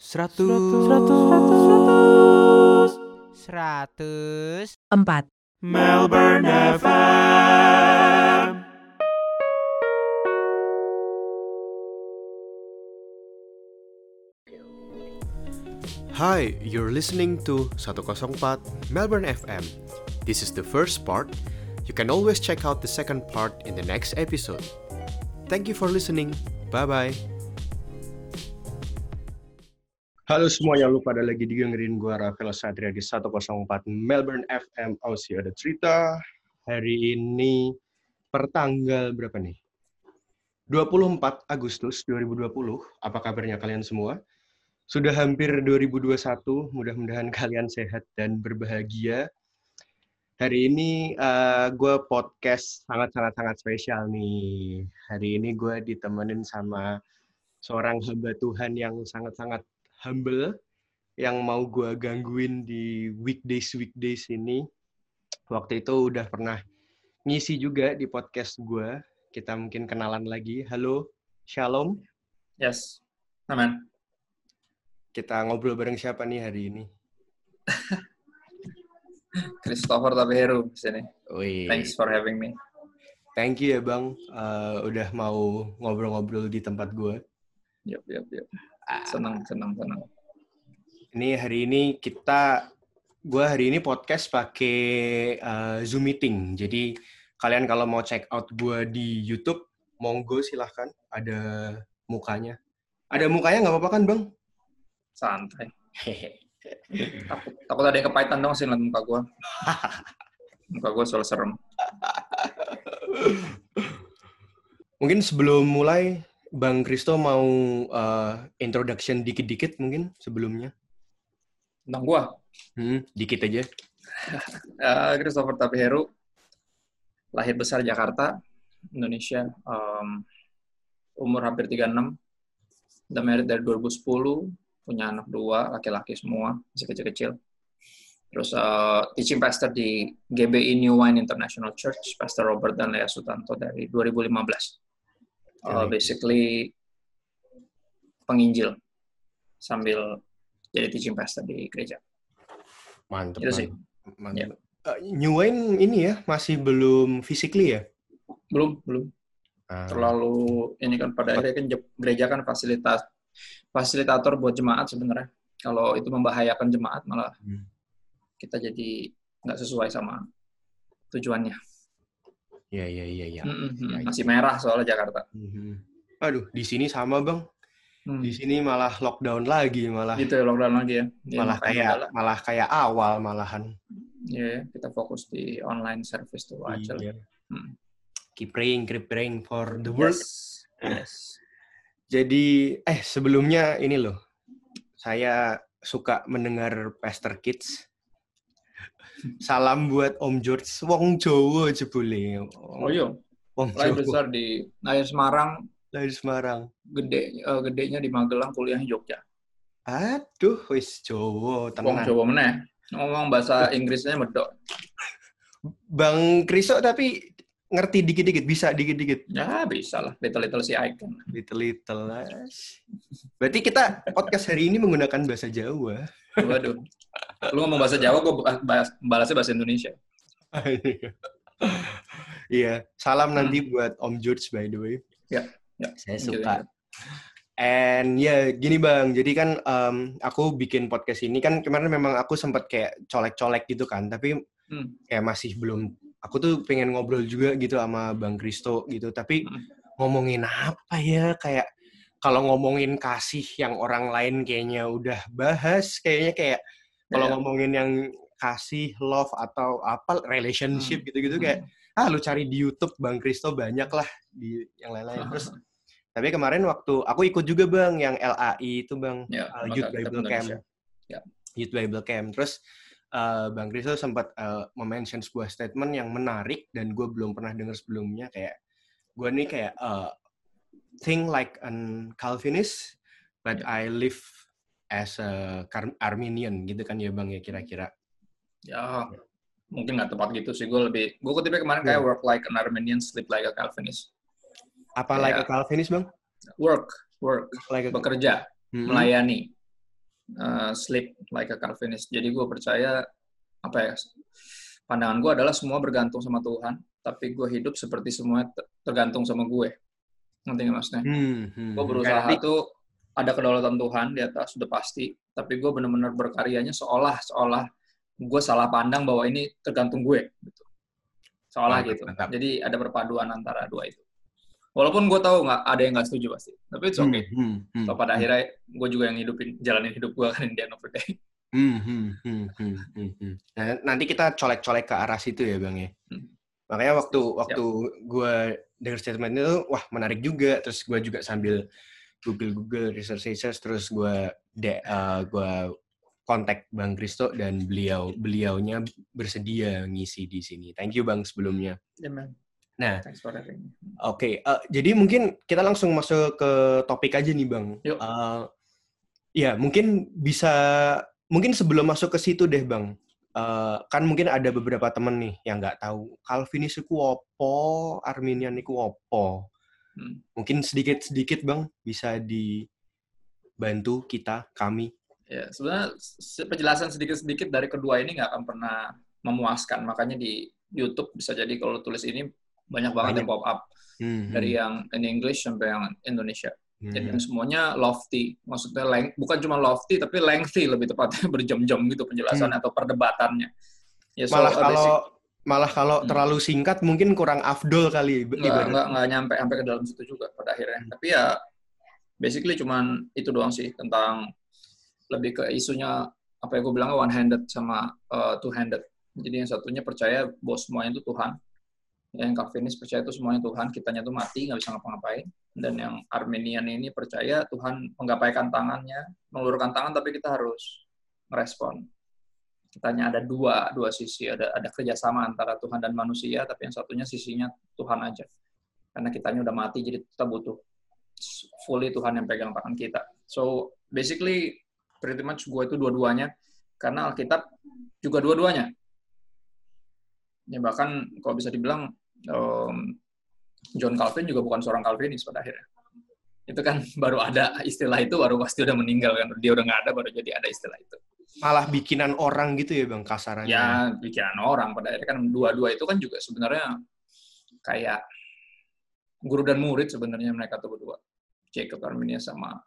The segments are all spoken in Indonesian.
Seratus. Seratus. Seratus. Empat. Melbourne FM. Hi, you're listening to 104 Melbourne FM. This is the first part. You can always check out the second part in the next episode. Thank you for listening. Bye bye. Halo semuanya, lu pada lagi dengerin gua Rafael Satria di 104 Melbourne FM Aussie ada cerita. Hari ini pertanggal berapa nih? 24 Agustus 2020. Apa kabarnya kalian semua? Sudah hampir 2021, mudah-mudahan kalian sehat dan berbahagia. Hari ini uh, gue podcast sangat-sangat-sangat spesial nih. Hari ini gue ditemenin sama seorang hamba Tuhan yang sangat-sangat humble, yang mau gue gangguin di weekdays-weekdays ini. Waktu itu udah pernah ngisi juga di podcast gue. Kita mungkin kenalan lagi. Halo, Shalom. Yes, aman. Kita ngobrol bareng siapa nih hari ini? Christopher Tabeheru di sini. Thanks for having me. Thank you ya Bang, uh, udah mau ngobrol-ngobrol di tempat gue. Yap, yap, yap. Senang, senang, senang. Ini hari ini kita, gue hari ini podcast pakai uh, Zoom meeting. Jadi kalian kalau mau check out gue di YouTube, monggo silahkan. Ada mukanya. Ada mukanya nggak apa-apa kan Bang? Santai. Takut, takut ada yang kepahitan dong sih ngeliat muka gue. muka gue soal serem. Mungkin sebelum mulai, Bang Kristo mau uh, introduction dikit-dikit mungkin sebelumnya? Tentang gue, Hmm, dikit aja. uh, Christopher Tabeheru, lahir besar Jakarta, Indonesia, um, umur hampir 36, udah married dari 2010, punya anak dua, laki-laki semua, masih kecil-kecil. Terus uh, teaching pastor di GBI New Wine International Church, Pastor Robert dan Lea Sutanto dari 2015. Uh, basically penginjil sambil jadi teaching pastor di gereja. Mantep. Itu sih. mantep. Mantep. Uh, New Wine ini ya masih belum physically ya? Belum, belum. Ah. terlalu ini kan pada akhirnya kan gereja kan fasilitas fasilitator buat jemaat sebenarnya kalau itu membahayakan jemaat malah Hmm. kita jadi nggak sesuai sama tujuannya Iya iya iya iya. Mm-mm, masih merah soalnya Jakarta Mhm. Aduh, di sini sama bang. Hmm, Di sini malah lockdown lagi, malah gitu ya lockdown lagi ya Ya, malah makanya kayak malah kayak awal malahan. ya kita fokus di online service tuh aja lah. Iya. Hmm. Keep praying, keep praying for the world. yes yes Jadi, eh sebelumnya ini loh, saya suka mendengar Pastor Kids. Salam buat Om George, Wong Jowo jebule. oh iya Wong lahir besar di lahir Semarang lahir Semarang. gede eh, gedenya di Magelang kuliahnya Jogja Aduh, wis Jowo, Wong tenang. Jawa meneh ngomong bahasa Inggrisnya medok Bang Kriso tapi ngerti dikit-dikit, bisa dikit-dikit. Ya bisa lah, little-little si icon. Little-little. Berarti kita podcast hari ini menggunakan bahasa Jawa. Waduh. Lu ngomong bahasa Jawa, gue balasnya bahasa Indonesia. Iya, salam nanti buat Om George by the way. Ya, ya. Saya suka. And ya gini bang, jadi kan em, aku bikin podcast ini kan kemarin memang aku sempat kayak colek-colek gitu kan, tapi Hmm. kayak masih belum. Aku tuh pengen ngobrol juga gitu sama Bang Kristo gitu, tapi Hmm. ngomongin apa ya kayak kalau ngomongin kasih yang orang lain kayaknya udah bahas, kayaknya kayak kalau Ya. ngomongin yang kasih, love atau apa relationship Hmm. gitu-gitu kayak ah lu cari di YouTube Bang Kristo banyak lah di yang lain-lain. Terus tapi kemarin waktu aku ikut juga Bang yang LAI itu Bang Ya, uh, Youth Bible Camp. Ya. Youth Bible Camp. Terus uh, Bang Kristo sempat uh, mention sebuah statement yang menarik dan gue belum pernah dengar sebelumnya kayak gue nih kayak uh, think like an Calvinist but I live as a Arminian gitu kan ya Bang ya kira-kira. Ya, mungkin nggak tepat gitu sih. Gue lebih, gue kutipnya kemarin kayak Ya. work like an Armenian, sleep like a Calvinist. Apa like a Calvinist Bang? Work, work, Like a bekerja, Mm-mm. melayani. uh, sleep like a Calvinist. Jadi gue percaya apa ya? Pandangan gue adalah semua bergantung sama Tuhan, tapi gue hidup seperti semua tergantung sama gue. Nanti maksudnya? Hmm, hmm. Gue berusaha tuh ada kedaulatan Tuhan di atas sudah pasti, tapi gue benar-benar berkaryanya seolah seolah gue salah pandang bahwa ini tergantung gue. Gitu. Seolah Mantap, gitu. mantap. Jadi ada perpaduan antara dua itu. Walaupun gue tahu nggak ada yang nggak setuju pasti, tapi it's okay. Hmm, hmm, So, pada akhirnya gue juga yang hidupin jalanin hidup gue kan the end of the day. Hmm, hmm, hmm, hmm, hmm, hmm. Nah, nanti kita colek-colek ke arah situ ya bang ya. Hmm. Makanya waktu waktu gue denger statement itu, wah menarik juga. Terus gue juga sambil google google research research terus gue de uh, gue kontak bang Kristo dan beliau beliaunya bersedia ngisi di sini. Thank you bang sebelumnya. Yeah, man. Nah, Thanks for having me. Oke, eh, jadi mungkin kita langsung masuk ke topik aja nih, Bang. Yuk. Eh, ya, mungkin bisa, mungkin sebelum masuk ke situ deh, Bang. Eh, kan mungkin ada beberapa temen nih yang nggak tahu Calvinis iku opo, Arminian iku opo. Hmm. Mungkin sedikit-sedikit, Bang, bisa dibantu kita, kami. Ya, sebenarnya se- penjelasan sedikit-sedikit dari kedua ini nggak akan pernah memuaskan. Makanya di YouTube bisa jadi kalau tulis ini banyak banget Banyak. yang pop up Hmm, dari hmm, yang in English sampai yang Indonesia. hmm. Dan semuanya lofty, maksudnya leng- bukan cuma lofty tapi lengthy lebih tepatnya berjam-jam gitu penjelasan atau perdebatannya. Ya, so, Hmm. Malah kalau basic- malah kalau Hmm. terlalu singkat mungkin kurang afdol kali nggak nggak nggak nyampe sampai ke dalam situ juga pada akhirnya. Tapi ya basically cuman itu doang sih tentang lebih ke isunya apa yang gue bilang one handed sama uh, two handed. Jadi yang satunya percaya bahwa semuanya itu Tuhan. Yang Calvinis percaya itu semuanya Tuhan, kitanya tuh mati nggak bisa ngapa-ngapain. Dan yang Armenian ini percaya Tuhan menggapaikan tangannya, mengulurkan tangan tapi kita harus merespon. Kitanya ada dua dua sisi, ada ada kerjasama antara Tuhan dan manusia, tapi yang satunya sisinya Tuhan aja karena kitanya udah mati jadi kita butuh fully Tuhan yang pegang tangan kita. So basically pretty much gue itu dua-duanya karena Alkitab juga dua-duanya. Ya bahkan kalau bisa dibilang um, John Calvin juga bukan seorang Calvinis pada akhirnya. Itu kan baru ada istilah itu baru pasti udah meninggal kan. Dia udah nggak ada baru jadi ada istilah itu. Malah bikinan orang gitu ya, Bang, kasarannya. Ya pikiran orang pada akhirnya kan dua-dua itu kan juga sebenarnya kayak guru dan murid sebenarnya mereka tuh berdua. Jacob Arminius sama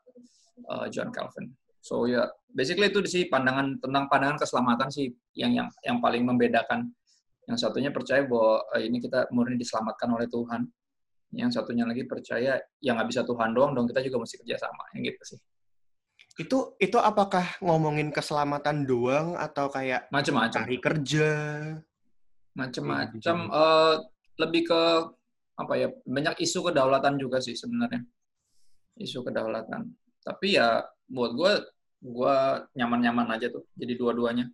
uh, John Calvin. So ya, basically itu sih pandangan tentang pandangan keselamatan sih yang yang yang paling membedakan. Yang satunya percaya bahwa eh, ini kita murni diselamatkan oleh Tuhan. Yang satunya lagi percaya yang nggak bisa Tuhan doang, dong kita juga mesti kerjasama. Yang gitu sih. Itu itu apakah ngomongin keselamatan doang atau kayak Macam-macam. cari kerja? Macam-macam. eh, lebih ke apa ya? Banyak isu kedaulatan juga sih sebenarnya. Isu kedaulatan. Tapi ya buat gue, gue nyaman-nyaman aja tuh. Jadi dua-duanya.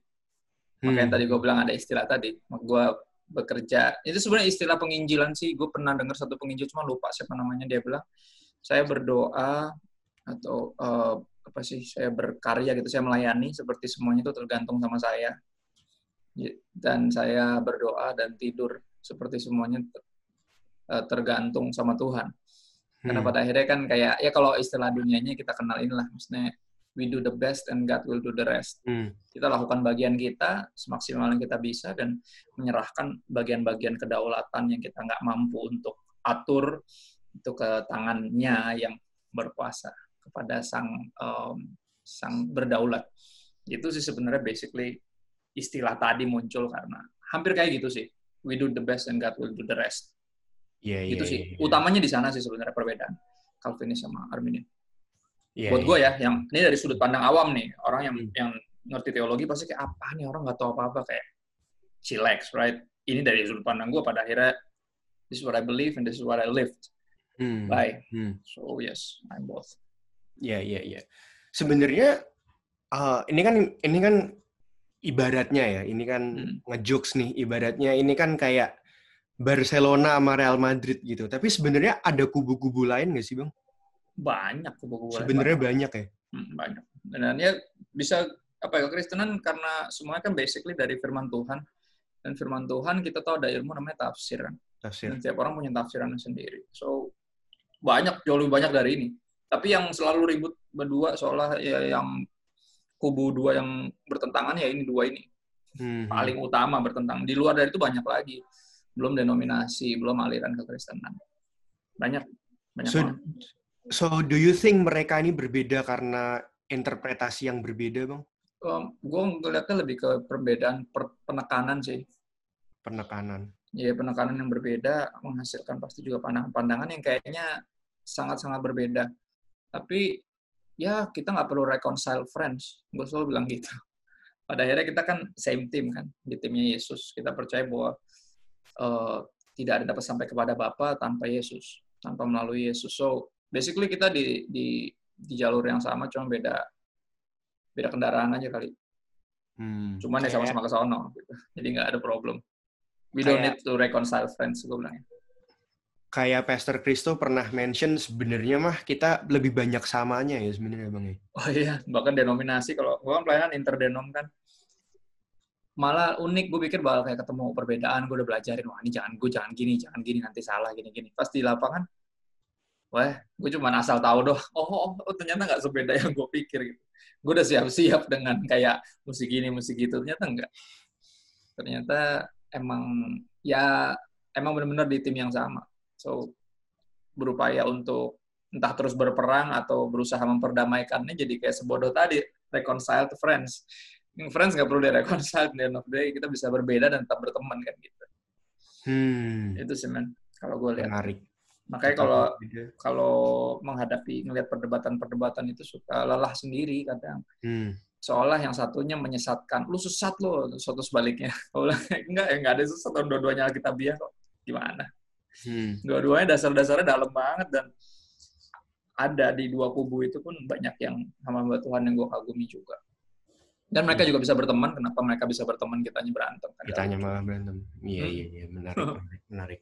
Makanya Hmm. tadi gue bilang ada istilah tadi. Gue bekerja. Itu sebenarnya istilah penginjilan sih. Gue pernah dengar satu penginjil, cuma lupa siapa namanya. Dia bilang, saya berdoa atau eh, apa sih, saya berkarya gitu, saya melayani seperti semuanya itu tergantung sama saya. Dan saya berdoa dan tidur seperti semuanya eh, tergantung sama Tuhan. Karena Hmm. pada akhirnya kan kayak, ya kalau istilah dunianya kita kenal inilah, maksudnya we do the best and God will do the rest Hmm. kita lakukan bagian kita semaksimal yang kita bisa dan menyerahkan bagian-bagian kedaulatan yang kita nggak mampu untuk atur itu ke tangannya yang berkuasa kepada sang um, sang berdaulat. Itu sih sebenarnya basically istilah tadi muncul karena hampir kayak gitu sih. We do the best and God will do the rest. Iya, iya, itu sih. iya, iya. utamanya di sana sih sebenarnya perbedaan Calvinis sama Arminian. Iya, buat iya. gue ya yang ini dari sudut pandang awam nih. Orang yang Hmm. yang ngerti teologi pasti kayak apa nih? Orang nggak tahu apa apa kayak chillax right? Ini dari sudut pandang gue pada akhirnya this is what I believe and this is what I lived. Hmm. by Hmm. so yes I'm both Iya, iya, iya. Sebenarnya eh, ini kan ini kan ibaratnya ya, ini kan Hmm. ngejokes nih, ibaratnya ini kan kayak Barcelona sama Real Madrid gitu. Tapi sebenarnya ada kubu-kubu lain nggak sih, Bang? banyak kubu-kubu lain, Sebenarnya banyak ya. Hmm, banyak dan ya bisa apa ya kekristenan karena semuanya kan basically dari firman Tuhan dan firman Tuhan kita tahu ada ilmu namanya tafsir kan Tafsir. Dan setiap orang punya tafsirannya sendiri. So banyak jauh lebih banyak dari ini. Tapi yang selalu ribut berdua seolah ya yang kubu dua yang bertentangan ya ini dua ini Hmm. paling utama bertentang. Di luar dari itu banyak lagi. Belum denominasi, belum aliran kekristenan. Banyak. Banyak So, so do you think mereka ini berbeda karena interpretasi yang berbeda, Bang? gue ngeliatnya lebih ke perbedaan per- penekanan sih. Penekanan. Ya penekanan yang berbeda menghasilkan pasti juga pandangan-pandangan yang kayaknya sangat-sangat berbeda. Tapi ya kita nggak perlu reconcile friends. Gue selalu bilang gitu. Pada akhirnya kita kan same team kan di timnya Yesus. Kita percaya bahwa eh, tidak ada dapat sampai kepada Bapa tanpa Yesus, tanpa melalui Yesus. So basically kita di di di jalur yang sama, cuma beda beda kendaraan aja kali. Hmm. Cuman ya sama-sama ke sono. Gitu. Jadi nggak ada problem. We don't Kayak- need to reconcile friends, gue bilangnya. Kayak Pastor Christo pernah mention sebenarnya mah kita lebih banyak samanya ya sebenarnya, Bang. ya. Oh iya, bahkan denominasi kalau gue kan pelayanan interdenom kan. Malah unik, gue pikir bakal kayak ketemu perbedaan, gue udah belajarin, wah ini jangan gue jangan gini, jangan gini, nanti salah gini-gini. Pas di lapangan, wah gue cuma asal tahu doh, oh, oh, oh ternyata nggak sebeda yang gue pikir gitu. Gue udah siap-siap dengan kayak musik gini, musik gitu, ternyata enggak. Ternyata emang ya emang benar-benar di tim yang sama. So berupaya untuk entah terus berperang atau berusaha memperdamaikannya jadi kayak sebodoh tadi reconcile to friends. Yang friends nggak perlu di-reconcile, di end of the day kita bisa berbeda dan tetap berteman kan gitu. Hmm. Itu sih men, kalau gue lihat. Menarik. Makanya kalau kalau menghadapi ngelihat perdebatan-perdebatan itu suka lelah sendiri kadang. Hmm. Seolah yang satunya menyesatkan, lu sesat lo, suatu sebaliknya. Enggak, ya enggak ada sesat, dua-duanya Alkitabiah kok. Gimana? Hmm. dua-duanya dasar-dasarnya dalam banget dan ada di dua kubu itu pun banyak yang hamba Tuhan yang gue kagumi juga. Dan mereka juga bisa berteman. Kenapa mereka bisa berteman? Kitanya berantem. Kan Kitanya malah berantem. Iya, Hmm. iya, iya, menarik, menarik.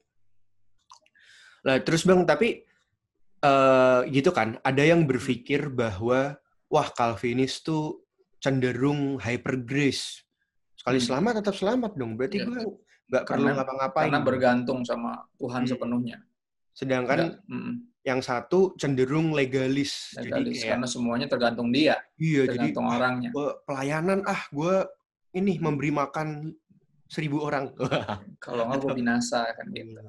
Lah, terus Bang, tapi eh gitu kan, ada yang berpikir bahwa wah Calvinis tuh cenderung hyper grace. Sekali Hmm. selamat tetap selamat dong. Berarti Iya. gue nggak perlu ngapa-ngapain. Karena bergantung sama Tuhan Hmm. sepenuhnya. Sedangkan mm, yang satu cenderung legalis. Jadi legalis. kayak, Karena semuanya tergantung dia, iya, jadi tergantung orangnya. gue pelayanan ah, gue ini memberi makan seribu orang. Kalau nggak gue binasa kan gitu.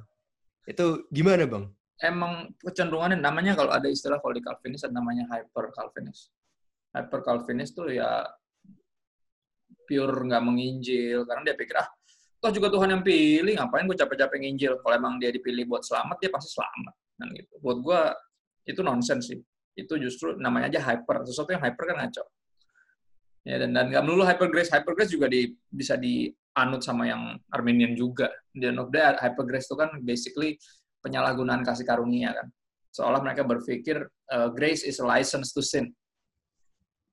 Itu gimana bang? Emang kecenderungannya namanya kalau ada istilah kalau di Calvinis ada namanya hyper Calvinis. Hyper Calvinis tuh ya pure nggak menginjil karena dia pikir ah toh juga Tuhan yang pilih ngapain gue capek-capek nginjil? Kalau emang dia dipilih buat selamat dia pasti selamat. Dan gitu. Buat gue itu nonsens sih. Itu justru namanya aja hyper. Sesuatu yang hyper kan ngaco. Ya dan dan nggak melulu hyper grace hyper grace juga di, bisa dianut sama yang Armenian juga. End of the day, hyper grace itu kan basically penyalahgunaan kasih karunia kan. Seolah mereka berpikir uh, grace is a license to sin.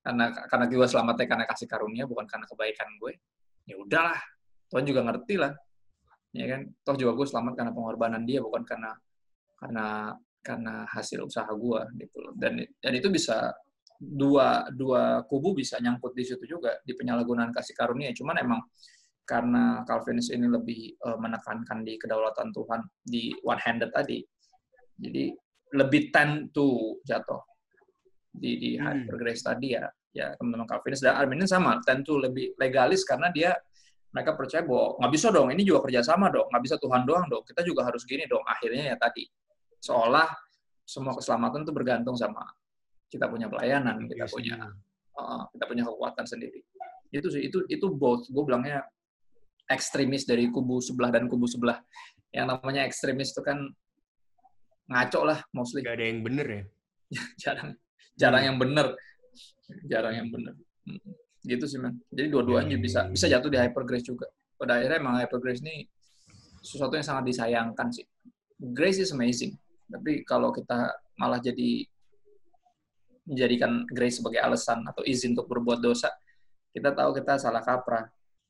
Karena karena gue selamatnya karena kasih karunia bukan karena kebaikan gue. Ya udahlah Tuhan juga ngerti lah ya kan? Toh juga gue selamat karena pengorbanan dia bukan karena karena karena hasil usaha gue gitu loh. Dan dan itu bisa dua dua kubu bisa nyangkut di situ juga di penyalahgunaan kasih karunia. Cuman emang karena Calvinis ini lebih uh, menekankan di kedaulatan Tuhan di one handed tadi jadi lebih tend to jatuh di di Hmm. grace tadi ya ya teman-teman Calvinis dan Arminian sama tentu lebih legalis karena dia mereka percaya bahwa nggak bisa dong ini juga kerjasama dong nggak bisa Tuhan doang dong kita juga harus gini dong. Akhirnya ya tadi seolah semua keselamatan itu bergantung sama kita punya pelayanan kita Iya punya uh, kita punya kekuatan sendiri. Itu sih itu itu both. Gue bilangnya ekstremis dari kubu sebelah dan kubu sebelah. Yang namanya ekstremis itu kan ngaco lah mostly. Gak ada yang bener ya. jarang jarang yang bener. Jarang yang bener. Mm. Gitu sih man jadi dua-duanya Hmm. bisa bisa jatuh di hyper grace juga. Pada akhirnya emang hyper grace ini sesuatu yang sangat disayangkan sih. Grace is amazing. Tapi kalau kita malah jadi menjadikan grace sebagai alasan atau izin untuk berbuat dosa kita tahu kita salah kaprah.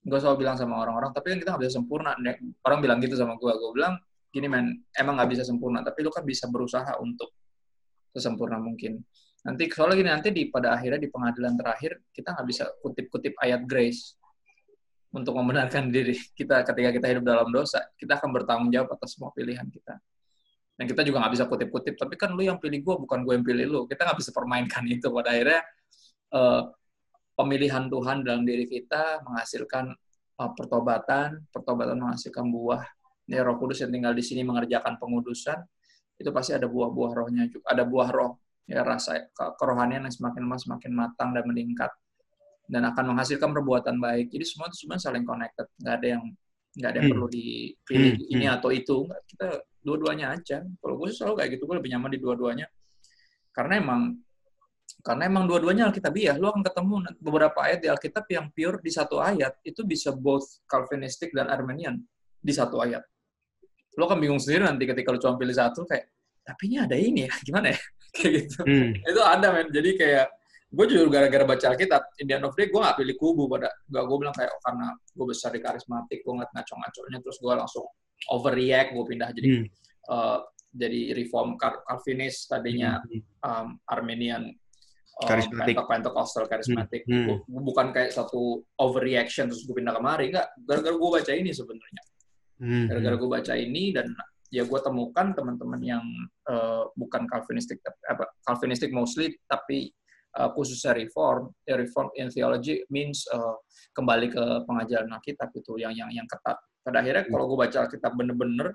Gue selalu bilang sama orang-orang tapi kan kita nggak bisa sempurna. Orang bilang gitu sama gue gue bilang gini man emang nggak bisa sempurna tapi lu kan bisa berusaha untuk sesempurna mungkin nanti soalnya gini nanti di pada akhirnya di pengadilan terakhir kita nggak bisa kutip-kutip ayat grace untuk membenarkan diri kita ketika kita hidup dalam dosa. Kita akan bertanggung jawab atas semua pilihan kita. Dan kita juga nggak bisa kutip-kutip tapi kan lu yang pilih gue bukan gue yang pilih lu. Kita nggak bisa permainkan itu. Pada akhirnya eh, pemilihan Tuhan dalam diri kita menghasilkan uh, pertobatan, pertobatan menghasilkan buah. Ya, Roh Kudus yang tinggal di sini mengerjakan pengudusan, itu pasti ada buah-buah rohnya juga, ada buah roh, ya rasa kerohanian yang semakin lama semakin matang dan meningkat dan akan menghasilkan perbuatan baik. Jadi semua itu sebenarnya saling connected, nggak ada yang nggak ada yang Hmm. perlu dipilih Hmm, ini hmm. atau itu. Kita dua-duanya aja. Kalau gue sih selalu kayak gitu, gue lebih nyaman di dua-duanya. Karena emang karena emang dua-duanya Alkitabiah, lu akan ketemu beberapa ayat di Alkitab yang pure di satu ayat itu bisa both Calvinistic dan Armenian di satu ayat. Lu akan bingung sendiri nanti ketika lu cuma pilih satu kayak tapi ini ada ini ya, gimana ya? kayak gitu. Hmm. Itu ada men. Jadi kayak gue jujur gara-gara baca Alkitab, in the end of day gue gak pilih kubu pada gak gue bilang kayak oh, karena gue besar di karismatik, gue ngeliat ngaco-ngaconya terus gue langsung overreact, gue pindah jadi Hmm. eh, jadi reform Cal- Calvinis tadinya Hmm. um, Armenian um, Karismatik. Pente- Pentecostal karismatik Hmm. Bu- bukan kayak satu overreaction terus gue pindah kemari enggak gara-gara gue baca ini sebenarnya Hmm. gara-gara gue baca ini dan ya gue temukan teman-teman yang eh, bukan Calvinistic tapi- apa Calvinistic mostly tapi eh, khususnya reform ya reform in theology means eh, kembali ke pengajaran Alkitab itu yang yang yang ketat pada akhirnya Hmm. kalau gue baca Alkitab bener-bener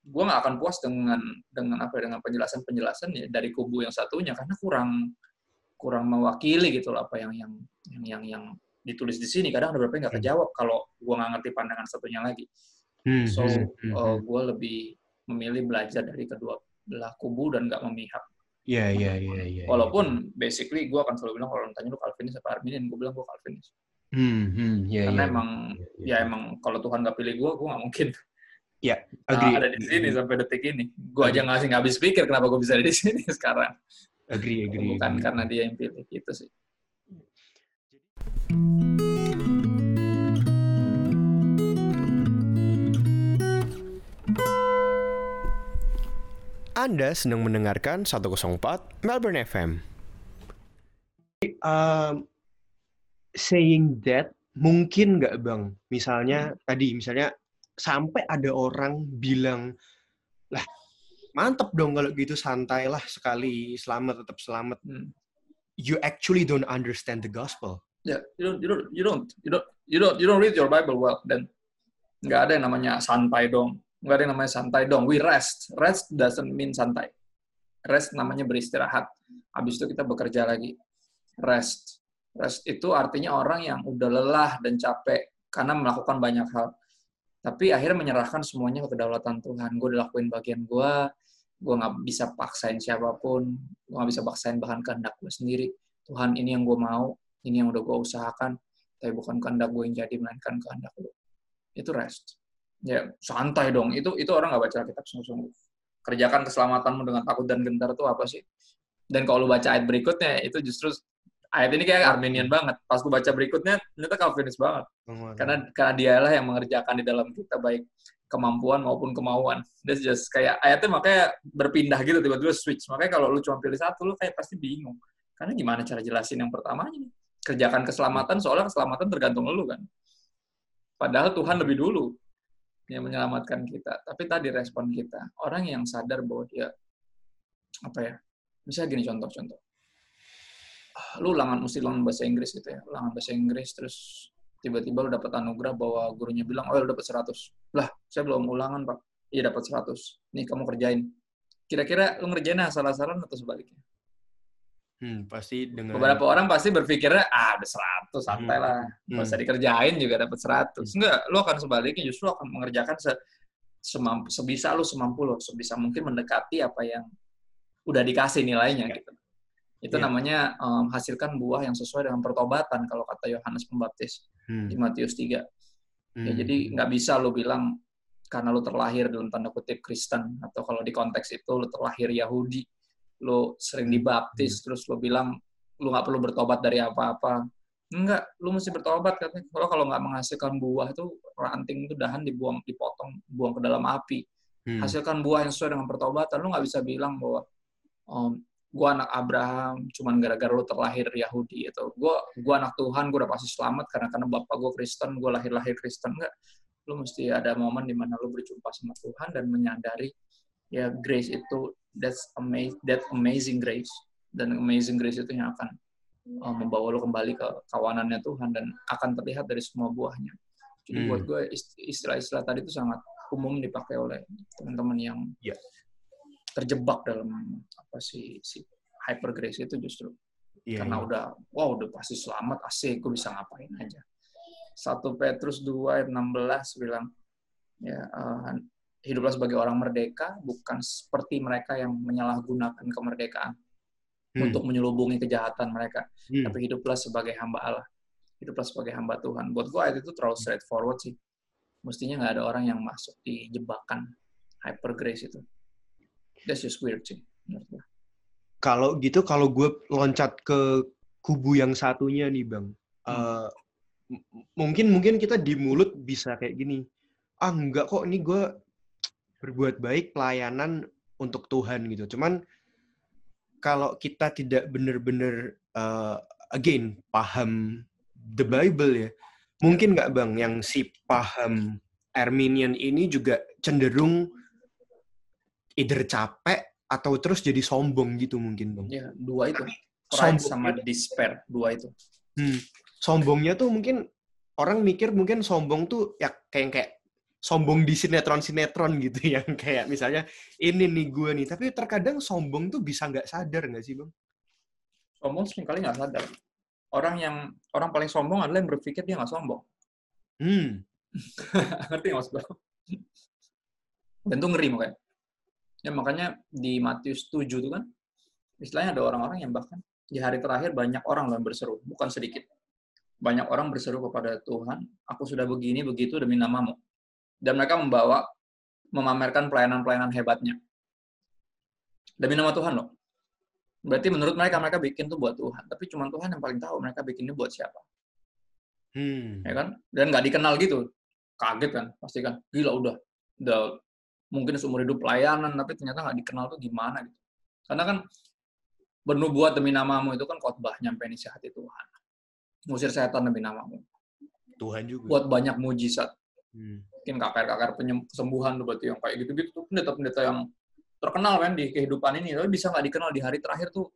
gue nggak akan puas dengan dengan apa ya, dengan penjelasan penjelasan ya dari kubu yang satunya karena kurang kurang mewakili gitu loh apa yang yang yang yang, yang ditulis di sini kadang ada beberapa yang nggak Hmm. kejawab kalau gue nggak ngerti pandangan satunya lagi Hmm. so Hmm. Hmm. gue lebih memilih belajar dari kedua belah kubu dan nggak memihak Iya, iya, iya, iya. walaupun basically gue akan selalu bilang kalau tanya lu Calvinis apa Arminian gue bilang gue Calvinis Hmm, hmm, iya, karena iya. emang Iya, iya. ya emang kalau Tuhan nggak pilih gue gue nggak mungkin Agree. ada di sini sampai detik ini gue aja ngasih nggak habis pikir kenapa gue bisa ada di sini sekarang Agree, agree. bukan agree. karena dia yang pilih gitu sih Anda sedang mendengarkan 104 Melbourne FM. um, saying that mungkin nggak bang? Misalnya tadi misalnya sampai ada orang bilang lah mantep dong kalau gitu santai lah sekali selamat tetap selamat. Hmm. you actually don't understand the gospel. Ya you don't you don't you don't you don't you don't you don't read your Bible well dan nggak ada yang namanya santai dong nggak ada yang namanya santai dong. We rest. Rest doesn't mean santai. Rest namanya beristirahat. Habis itu kita bekerja lagi. Rest. Rest itu artinya orang yang udah lelah dan capek karena melakukan banyak hal. Tapi akhirnya menyerahkan semuanya ke kedaulatan Tuhan. Gue udah lakuin bagian gue gue nggak bisa paksain siapa pun. Gue nggak bisa paksain bahkan kehendak gue sendiri. Tuhan ini yang gue mau. Ini yang udah gue usahakan. Tapi bukan kehendak gue yang jadi melainkan kehendak lo itu rest ya santai dong. Itu itu orang nggak baca Alkitab sungguh-sungguh. Kerjakan keselamatanmu dengan takut dan gentar tuh apa sih? Dan kalau lu baca ayat berikutnya itu justru ayat ini kayak Armenian banget. Pas gue baca berikutnya ternyata Calvinis banget. Karena karena dialah yang mengerjakan di dalam kita baik kemampuan maupun kemauan. That's just kayak ayatnya makanya berpindah gitu tiba-tiba switch. Makanya kalau lu cuma pilih satu lu kayak pasti bingung. Karena gimana cara jelasin yang pertamanya? Nih kerjakan keselamatan soalnya keselamatan tergantung lu kan. Padahal Tuhan lebih dulu yang menyelamatkan kita. Tapi tadi respon kita. Orang yang sadar bahwa dia apa ya bisa gini contoh-contoh. Lu ulangan mesti ulangan bahasa Inggris gitu ya. Ulangan bahasa Inggris terus tiba-tiba lu dapat anugerah bahwa gurunya bilang oh lu dapat 100 lah saya belum ulangan pak. Iya dapat 100 nih kamu kerjain. Kira-kira lu ngerjainnya asal-asalan atau sebaliknya Hmm, pasti dengan beberapa orang pasti berpikirnya ah udah 100 santai Hmm. lah. Nggak usah dikerjain juga dapat 100 enggak lu akan sebaliknya justru akan mengerjakan se semampu, sebisa lu semampu lu sebisa mungkin mendekati apa yang udah dikasih nilainya gitu. Itu Ya. namanya em, hasilkan buah yang sesuai dengan pertobatan kalau kata Yohanes Pembaptis Hmm, di Matius 3 Ya, hmm, jadi nggak bisa lo bilang karena lo terlahir dalam tanda kutip Kristen atau kalau di konteks itu lo terlahir Yahudi, lo sering dibaptis terus lo bilang lo nggak perlu bertobat dari apa-apa. Enggak, lo mesti bertobat katanya. Kalau kalau nggak menghasilkan buah itu ranting itu dahan dibuang, dipotong, buang ke dalam api. hmm, Hasilkan buah yang sesuai dengan pertobatan. Lo nggak bisa bilang bahwa um, gua anak Abraham cuman gara-gara lo terlahir Yahudi atau gua gua anak Tuhan gua udah pasti selamat karena karena bapak gua Kristen gua lahir-lahir Kristen enggak lu mesti ada momen di mana lu berjumpa sama Tuhan dan menyadari ya grace itu that's amazing that amazing grace dan amazing grace itu yang akan uh, membawa lo kembali ke kawanannya Tuhan dan akan terlihat dari semua buahnya. Jadi Hmm. buat gue ist- istilah-istilah tadi itu sangat umum dipakai oleh teman-teman yang Ya. terjebak dalam apa sih si hyper grace itu justru Iya, karena iya. udah wow udah pasti selamat asik gue bisa ngapain aja 1 Petrus 2 ayat 16 bilang ya eh, hiduplah sebagai orang merdeka bukan seperti mereka yang menyalahgunakan kemerdekaan Hmm. untuk menyelubungi kejahatan mereka Hmm. tapi hiduplah sebagai hamba Allah hiduplah sebagai hamba Tuhan buat gue ayat itu terlalu straightforward sih mestinya nggak ada orang yang masuk di jebakan hyper grace itu that's just weird sih menurut gue. Kalau gitu, kalau gue loncat ke kubu yang satunya nih, Bang. Hmm. M- mungkin mungkin kita di mulut bisa kayak gini. Ah, enggak kok, ini gue berbuat baik pelayanan untuk Tuhan gitu. Cuman kalau kita tidak benar-benar eh, again paham the Bible ya, mungkin nggak bang yang si paham Arminian ini juga cenderung either capek atau terus jadi sombong gitu mungkin bang. ya dua itu pride Sombong sama despair dua itu Hmm. Sombongnya tuh mungkin orang mikir mungkin sombong tuh ya kayak kayak sombong di sinetron-sinetron gitu yang kayak misalnya ini nih gue nih. Tapi terkadang sombong tuh bisa nggak sadar nggak sih bang? sombong sering kali nggak sadar orang yang orang paling sombong adalah yang berpikir dia nggak sombong Hmm. ngerti nggak maksud dan itu ngeri makanya ya makanya di Matius 7 itu kan istilahnya ada orang-orang yang bahkan di hari terakhir banyak orang yang berseru bukan sedikit banyak orang berseru kepada Tuhan aku sudah begini begitu demi namamu dan mereka membawa memamerkan pelayanan-pelayanan hebatnya. Demi nama Tuhan loh. Berarti menurut mereka mereka bikin tuh buat Tuhan. Tapi cuma Tuhan yang paling tahu mereka bikinnya buat siapa. Hmm. ya kan? Dan nggak dikenal gitu. Kaget kan? Pasti kan? Gila udah. Udah mungkin seumur hidup pelayanan tapi ternyata nggak dikenal tuh gimana gitu. Karena kan bernubuat demi namamu itu kan khotbah nyampe isi hati Tuhan. Ngusir setan demi namamu. Tuhan juga. buat banyak mujizat Hmm. mungkin kakak-kakak kesembuhan tuh berarti yang kayak gitu-gitu tuh pendeta-pendeta yang terkenal kan di kehidupan ini tapi bisa nggak dikenal di hari terakhir tuh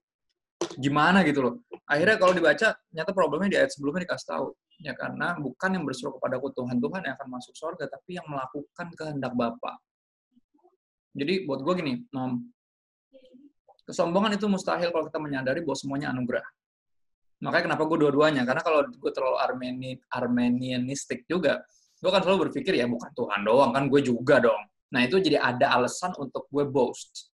gimana gitu loh. Akhirnya kalau dibaca ternyata problemnya di ayat sebelumnya dikasih tahu ya karena bukan yang berseru kepadaku Tuhan Tuhan yang akan masuk surga tapi yang melakukan kehendak Bapa. Jadi buat gue gini Nom, kesombongan itu mustahil kalau kita menyadari bahwa semuanya anugerah. Makanya kenapa gue dua-duanya? Karena kalau gue terlalu Armeni Armenianistik juga gue kan selalu berpikir ya bukan Tuhan doang kan gue juga dong. Nah itu jadi ada alasan untuk gue boast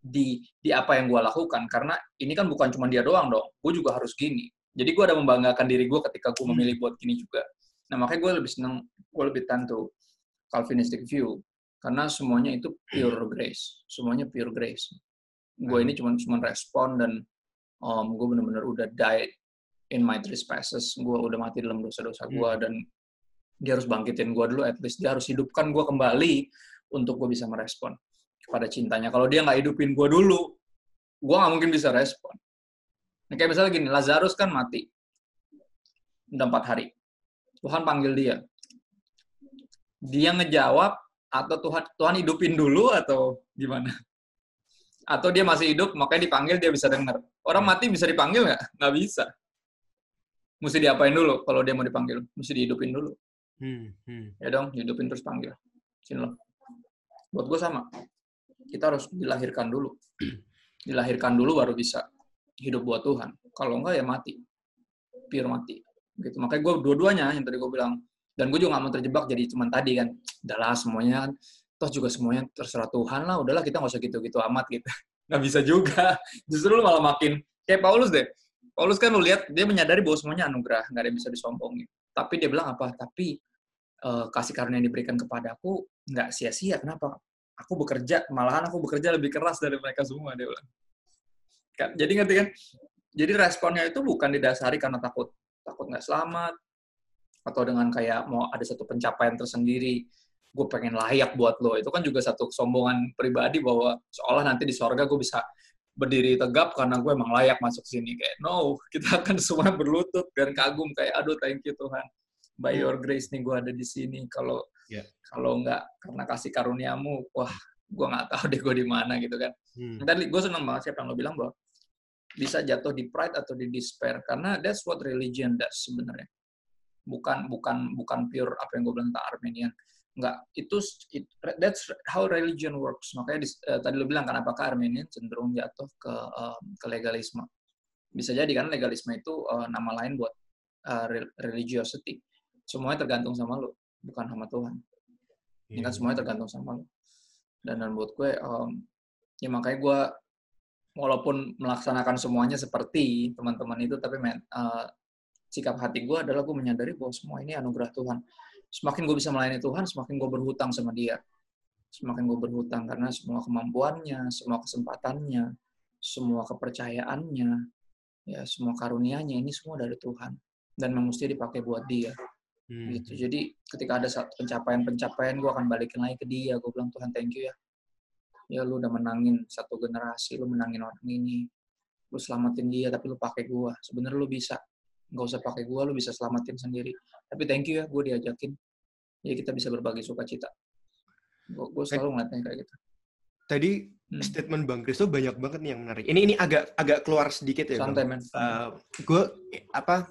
di di apa yang gue lakukan karena ini kan bukan cuma dia doang dong gue juga harus gini. Jadi gue ada membanggakan diri gue ketika gue memilih buat gini juga. Nah makanya gue lebih seneng gue lebih tentu Calvinistic view karena semuanya itu pure grace semuanya pure grace. Gue ini cuma cuma respon dan um, gue bener-bener udah died in my trespasses gue udah mati dalam dosa-dosa gue dan dia harus bangkitin gue dulu at least dia harus hidupkan gue kembali untuk gue bisa merespon kepada cintanya. Kalau dia nggak hidupin gue dulu gue nggak mungkin bisa respon. Nah, kayak misalnya gini Lazarus kan mati udah empat hari. Tuhan panggil dia. Dia ngejawab atau Tuhan Tuhan hidupin dulu atau gimana? Atau dia masih hidup makanya dipanggil dia bisa dengar orang mati bisa dipanggil nggak? Nggak bisa. Mesti diapain dulu kalau dia mau dipanggil? Mesti dihidupin dulu Hmm. Hmm. ya dong hidupin terus panggil. Sini loh. Buat gue sama. Kita harus dilahirkan dulu. Dilahirkan dulu baru bisa hidup buat Tuhan. Kalau enggak ya mati. Pure mati. Gitu. Makanya gue dua-duanya yang tadi gue bilang. Dan gue juga gak mau terjebak jadi cuman tadi kan. Udahlah semuanya kan. Toh juga semuanya terserah Tuhan lah. Udahlah kita nggak usah gitu-gitu amat gitu. Nggak bisa juga. Justru lu malah makin kayak Paulus deh. Paulus kan lu lihat dia menyadari bahwa semuanya anugerah. Nggak ada yang bisa disombongin tapi dia bilang apa? Tapi eh, kasih karunia yang diberikan kepadaku nggak sia-sia. Kenapa? Aku bekerja malahan aku bekerja lebih keras dari mereka semua dia bilang. Kan, jadi ngerti kan? Jadi responnya itu bukan didasari karena takut takut nggak selamat atau dengan kayak mau ada satu pencapaian tersendiri gue pengen layak buat lo. Itu kan juga satu kesombongan pribadi bahwa seolah nanti di sorga gue bisa berdiri tegap karena gue emang layak masuk sini. Kayak no kita akan semua berlutut dan kagum. Kayak aduh thank you Tuhan. By your grace nih gue ada di sini. Kalau Ya. kalau nggak karena kasih karuniamu wah gue nggak tahu deh gue di mana gitu kan. Hmm. tadi gue seneng banget siapa yang lo bilang bahwa bisa jatuh di pride atau di despair karena that's what religion does sebenarnya. Bukan bukan bukan pure apa yang gue bilang tentang Armenian nggak itu it, that's how religion works. Makanya di, uh, tadi lo bilang kan apakah Armenian cenderung jatuh ke uh, ke legalisme? Bisa jadi kan legalisme itu uh, nama lain buat uh, religiosity. Semuanya tergantung sama lo bukan sama Tuhan. Ini kan semuanya tergantung sama lo dan dan buat gue um, ya makanya gue walaupun melaksanakan semuanya seperti teman-teman itu tapi men, uh, sikap hati gue adalah gue menyadari bahwa semua ini anugerah Tuhan semakin gue bisa melayani Tuhan semakin gue berhutang sama dia. Semakin gue berhutang karena semua kemampuannya semua kesempatannya semua kepercayaannya ya semua karunia-Nya ini semua dari Tuhan. Dan mesti dipakai buat dia. Hmm. gitu. Jadi ketika ada satu pencapaian-pencapaian gue akan balikin lagi ke dia. Gue bilang Tuhan thank you ya. Ya lu udah menangin satu generasi lu menangin orang ini. Lu selamatin dia tapi lu pakai gua. Sebenarnya lu bisa nggak usah pakai gua lu bisa selamatin sendiri. Tapi thank you ya gue diajakin. Ya kita bisa berbagi sukacita. Gue selalu ngeliatnya kayak gitu. Tadi hmm. statement bang Kristo banyak banget nih yang menarik. Ini ini agak agak keluar sedikit ya santai men. Uh, gue apa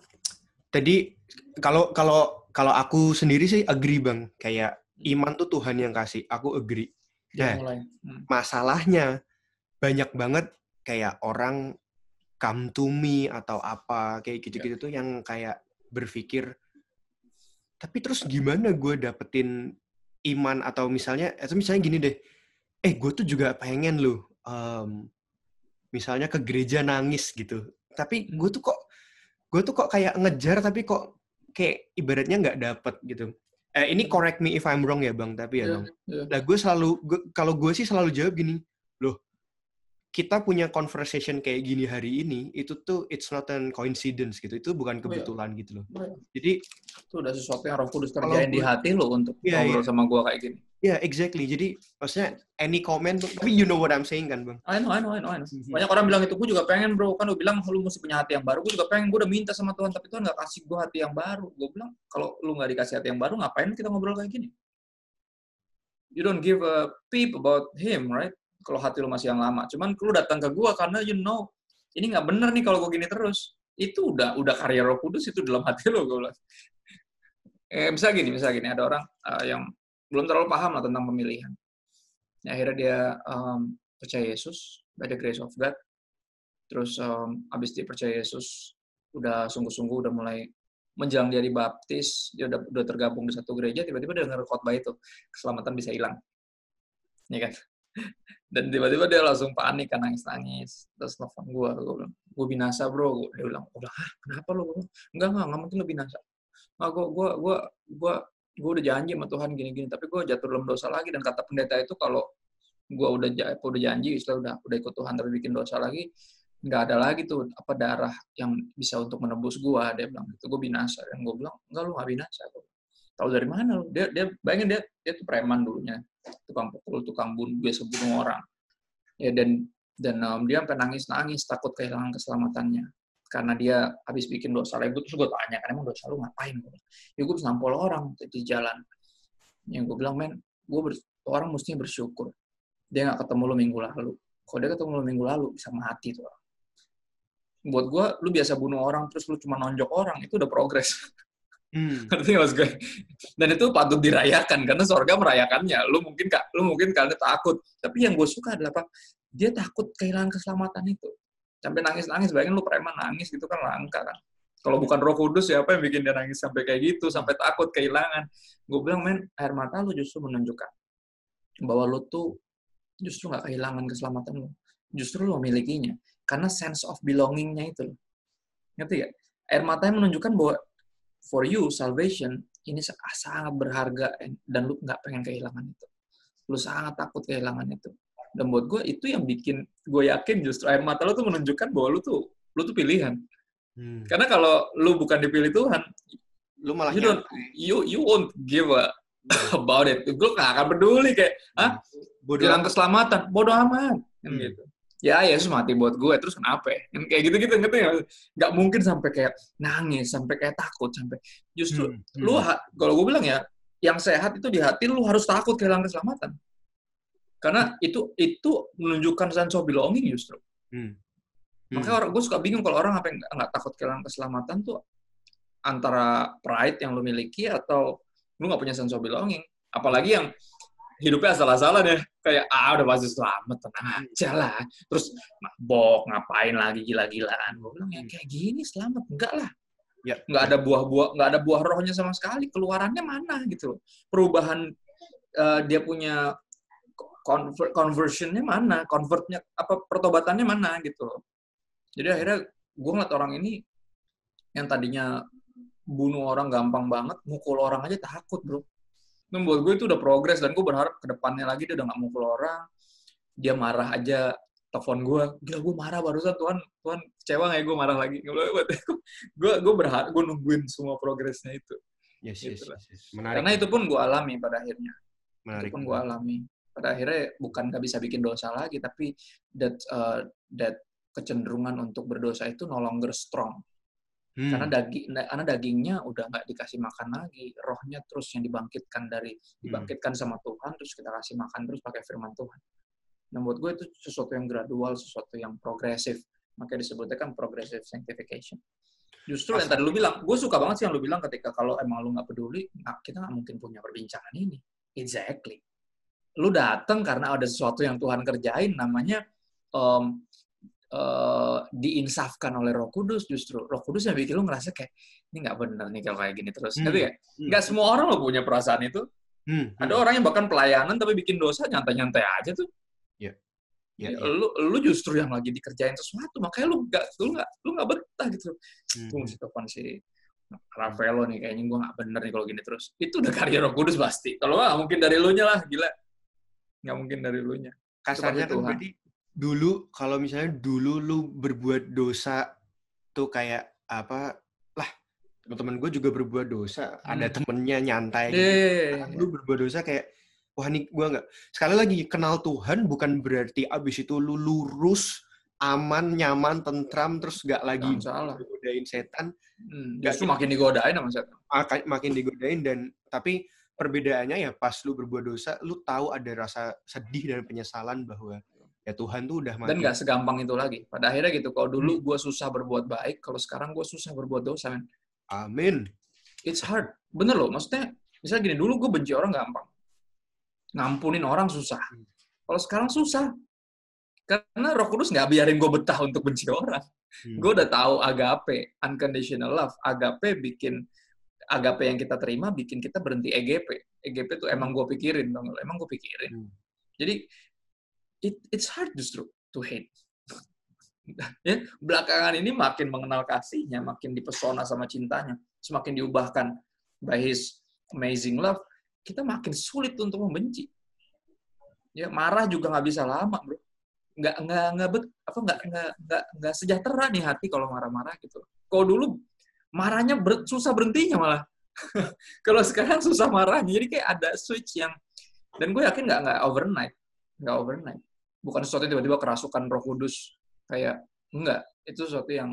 tadi kalau kalau kalau aku sendiri sih agree bang. Kayak iman tuh Tuhan yang kasih. Aku agree. Nah, hmm. masalahnya banyak banget kayak orang come to me atau apa kayak gitu-gitu yeah. tuh yang kayak berpikir tapi terus gimana gue dapetin iman? Atau misalnya atau misalnya gini deh eh gue tuh juga pengen loh um, misalnya ke gereja nangis gitu. Tapi gue tuh kok gue tuh kok kayak ngejar tapi kok kayak ibaratnya nggak dapet gitu. Eh, ini correct me if I'm wrong ya bang tapi ya yeah, bang. yeah. nah gue selalu kalau gue sih selalu jawab gini loh kita punya conversation kayak gini hari ini itu tuh it's not an coincidence gitu itu bukan iya. kebetulan yeah. gitu loh yeah. jadi itu udah sesuatu yang Roh Kudus kerjain di hati lo untuk yeah, ngobrol yeah. sama gue kayak gini Ya, yeah, exactly. Jadi maksudnya any comment, tapi you know what I'm saying kan, Bang? I know, I know, I know. I know. Mhm. Banyak orang bilang itu, gue juga pengen bro. Kan lu bilang lu mesti punya hati yang baru. Gue juga pengen, gue udah minta sama Tuhan, tapi Tuhan gak kasih gue hati yang baru. Gue bilang, kalau lu gak dikasih hati yang baru, ngapain kita ngobrol kayak gini? You don't give a peep about him, right? Kalau hati lu masih yang lama. Cuman lu datang ke gue karena you know, ini gak bener nih kalau gue gini terus. Itu udah udah karya roh kudus itu dalam hati lo, bilang. Eh, misalnya gini, misalnya gini, ada orang uh, yang belum terlalu paham lah tentang pemilihan. Ya, akhirnya dia um, percaya Yesus by the grace of God. Terus um, abis dia percaya Yesus, udah sungguh-sungguh udah mulai menjelang dia dibaptis, dia udah, udah tergabung di satu gereja, tiba-tiba dia denger khotbah itu, keselamatan bisa hilang. Ya kan? Dan tiba-tiba dia langsung panik kan nangis-nangis. Terus telepon gue, gue bilang, gue binasa bro. Dia bilang, udah, kenapa lo? Enggak, enggak, enggak mungkin lo binasa. Nah, gue, gue, gue, gue gue udah janji sama Tuhan gini-gini tapi gue jatuh dalam dosa lagi dan kata pendeta itu kalau gue udah udah janji istilah udah udah ikut Tuhan tapi bikin dosa lagi nggak ada lagi tuh apa darah yang bisa untuk menebus gue dia bilang itu gue binasa dan gue bilang enggak lu nggak binasa tahu dari mana lu dia dia bayangin dia dia tuh preman dulunya tukang pukul tukang bunuh biasa bunuh orang. Ya dan dan um, dia sampai nangis nangis takut kehilangan keselamatannya. Karena dia habis bikin dosa lagi terus gue tanya kan emang dosa lu ngapain? Ya gue nampol orang di jalan. Yang gue bilang men gue orang mestinya bersyukur. Dia nggak ketemu lu minggu lalu. Kalau dia ketemu lu minggu lalu bisa mati tuh buat gue lu biasa bunuh orang terus lu cuma nonjok orang itu udah progres Hmm. mas gue? Dan itu patut dirayakan karena sorga merayakannya. Lu mungkin kak, lu mungkin kalian takut. Tapi yang gue suka adalah apa? Dia takut kehilangan keselamatan itu sampai nangis-nangis bayangin lu preman nangis gitu kan langka kan kalau bukan roh kudus siapa yang bikin dia nangis sampai kayak gitu sampai takut kehilangan gue bilang men air mata lu justru menunjukkan bahwa lu tuh justru nggak kehilangan keselamatan lu justru lu memilikinya karena sense of belongingnya itu ngerti gak air mata yang menunjukkan bahwa for you salvation ini sangat berharga dan lu nggak pengen kehilangan itu lu sangat takut kehilangan itu dan buat gue itu yang bikin gue yakin justru air mata lo tuh menunjukkan bahwa lo tuh lo tuh pilihan. Hmm. Karena kalau lo bukan dipilih Tuhan, lo malah you don't, you you won't give a hmm. about it. Gue gak akan peduli kayak, ah, bodoh jalan keselamatan, bodoh amat, kan hmm. gitu. Ya Yesus mati buat gue, terus kenapa? Ya? Kan kayak gitu-gitu ngerti gak? Gak mungkin sampai kayak nangis, sampai kayak takut, sampai justru hmm. Hmm. lu kalau gue bilang ya, yang sehat itu di hati lu harus takut kehilangan keselamatan. Karena itu itu menunjukkan sense of belonging justru. Hmm. Makanya orang gue suka bingung kalau orang apa yang nggak takut kehilangan keselamatan tuh antara pride yang lu miliki atau lu nggak punya sense of belonging. Apalagi yang hidupnya asal-asalan ya. Kayak, ah udah pasti selamat, tenang aja lah. Terus mabok, ngapain lagi gila-gilaan. Gue bilang, ya kayak gini selamat. Enggak lah. Ya. Nggak ada buah-buah, nggak ada buah rohnya sama sekali. Keluarannya mana gitu. loh. Perubahan eh, dia punya conver- conversionnya mana, convertnya apa pertobatannya mana gitu. loh. Jadi akhirnya gue ngeliat orang ini yang tadinya bunuh orang gampang banget, mukul orang aja takut bro. Dan buat gue itu udah progres dan gue berharap ke depannya lagi dia udah nggak mukul orang, dia marah aja telepon gue, gila gue marah barusan Tuhan, Tuhan kecewa nggak ya gue marah lagi. Gue gue berharap gue nungguin semua progresnya itu. Yes, yes, Gitu yes, yes. Menarik. Karena itu pun gue alami pada akhirnya. menarik. itu pun gue alami pada akhirnya bukan nggak bisa bikin dosa lagi tapi that uh, that kecenderungan untuk berdosa itu no longer strong Hmm. karena daging karena dagingnya udah nggak dikasih makan lagi rohnya terus yang dibangkitkan dari Hmm. dibangkitkan sama Tuhan terus kita kasih makan terus pakai firman Tuhan. Nah buat gue itu sesuatu yang gradual sesuatu yang progresif. Makanya disebutnya kan progressive sanctification. Justru yang tadi lu bilang gue suka banget sih yang lu bilang ketika kalau emang lu nggak peduli nggak- kita nggak mungkin punya perbincangan ini. Exactly. Lu datang karena ada sesuatu yang Tuhan kerjain namanya em, eh, diinsafkan oleh Roh Kudus justru Roh Kudus yang bikin lu ngerasa kayak ini nggak bener nih kalau kayak gini terus Hmm. ya Hmm. nggak semua orang lo punya perasaan itu Hmm. ada orang yang bahkan pelayanan tapi bikin dosa nyantai-nyantai aja tuh Ya, ya. lu lu justru yang lagi dikerjain sesuatu makanya lu nggak lu nggak lu nggak betah gitu Hmm. gue mesti telepon si Rafaelo nih kayaknya gue nggak bener nih kalau gini terus itu udah karya Roh Kudus pasti kalau nggak mungkin dari lu nya lah gila nggak mungkin dari lu nya Kasarnya kan berarti dulu kalau misalnya dulu lu berbuat dosa tuh kayak apa lah teman-teman gue juga berbuat dosa ada Hmm. temennya nyantai gitu. deh Sekarang lu berbuat dosa kayak wah nih gue nggak sekali lagi kenal Tuhan bukan berarti abis itu lu lurus aman nyaman tentram terus nggak lagi godain setan Hmm, Nggak justru makin digodain sama setan. makin makin digodain dan tapi perbedaannya ya pas lu berbuat dosa lu tahu ada rasa sedih dan penyesalan bahwa ya Tuhan tuh udah mati Dan nggak segampang itu lagi. Pada akhirnya gitu, kalau Hmm. dulu gue susah berbuat baik, kalau sekarang gue susah berbuat dosa, men. amin It's hard. Bener loh, maksudnya, misalnya gini, dulu gue benci orang gampang. Ngampunin orang susah. Hmm. Kalau sekarang susah. Karena roh kudus nggak biarin gue betah untuk benci orang. Hmm. Gue udah tahu agape, unconditional love. Agape bikin, agape yang kita terima bikin kita berhenti EGP. EGP tuh emang gue pikirin, lo? emang gue pikirin. Hmm. Jadi, it, it's hard justru to hate. ya, belakangan ini makin mengenal kasihnya, makin dipesona sama cintanya, semakin diubahkan by his amazing love, kita makin sulit untuk membenci. Ya, marah juga nggak bisa lama, bro. Nggak nggak nggak bet, apa nggak nggak nggak nggak sejahtera nih hati kalau marah-marah gitu. Kalau dulu marahnya ber, susah berhentinya malah. kalau sekarang susah marahnya, jadi kayak ada switch yang dan gue yakin nggak nggak overnight, nggak overnight. Bukan sesuatu yang tiba-tiba kerasukan Roh Kudus kayak enggak itu sesuatu yang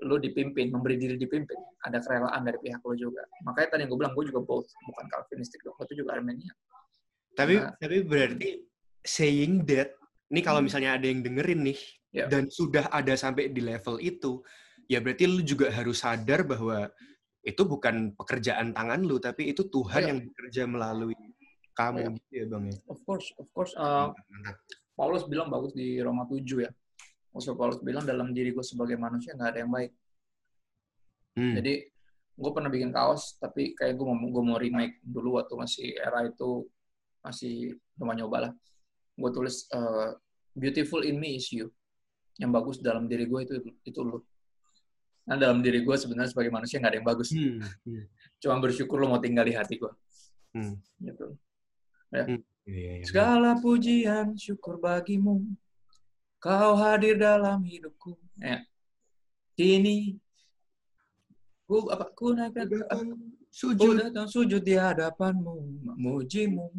lu dipimpin memberi diri dipimpin ada kerelaan dari pihak lu juga makanya tadi yang gue bilang gue juga both bukan Calvinistik dong gue juga Armenian tapi Nah. tapi berarti saying that ini kalau Hmm. misalnya ada yang dengerin nih Ya. dan sudah ada sampai di level itu ya berarti lu juga harus sadar bahwa itu bukan pekerjaan tangan lu tapi itu Tuhan Ya. yang bekerja melalui kamu Ya. gitu ya bang ya of course of course uh, Mantap, mantap. Paulus bilang bagus di Roma 7 ya Maksud Paulus bilang dalam diri gue sebagai manusia nggak ada yang baik Hmm. jadi gue pernah bikin kaos tapi kayak gue mau gue mau remake dulu waktu masih era itu masih nyoba nyoba lah gue tulis uh, beautiful in me is you yang bagus dalam diri gue itu itu lu nah dalam diri gue sebenarnya sebagai manusia nggak ada yang bagus Hmm. Hmm. cuma bersyukur lo mau tinggal di hati gue Hmm. gitu Iya, iya, iya. segala pujian syukur bagimu kau hadir dalam hidupku ya kini ku apa ku naikkan sujud datang sujud di hadapanmu, memujimu,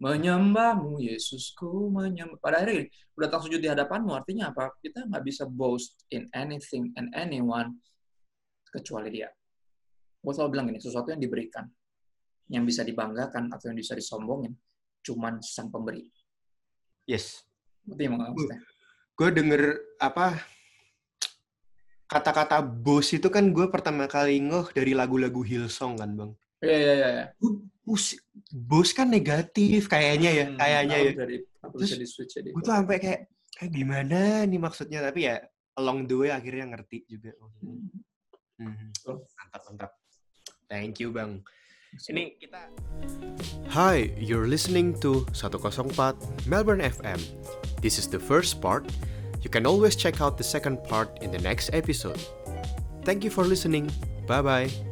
menyembahmu, Yesusku menyembah. Pada akhirnya gini, ku datang sujud di hadapanmu artinya apa? Kita nggak bisa boast in anything and anyone kecuali dia. Gue selalu bilang gini, sesuatu yang diberikan, yang bisa dibanggakan atau yang bisa disombongin, cuman sang pemberi. yes Berarti emang maksudnya. gue denger apa kata-kata bos itu kan gue pertama kali ngeh dari lagu-lagu Hillsong kan bang. Iya iya iya. iya. Bos, bos kan negatif kayaknya ya, Hmm, kayaknya ya. Aku Terus bisa di switch jadi. Gue tuh sampai kayak, kayak gimana nih maksudnya tapi ya along the way akhirnya ngerti juga. Hmm. Mantap mantap. Thank you bang. Ini kita Hi, you're listening to 104 Melbourne FM. This is the first part. You can always check out the second part in the next episode. Thank you for listening. Bye bye.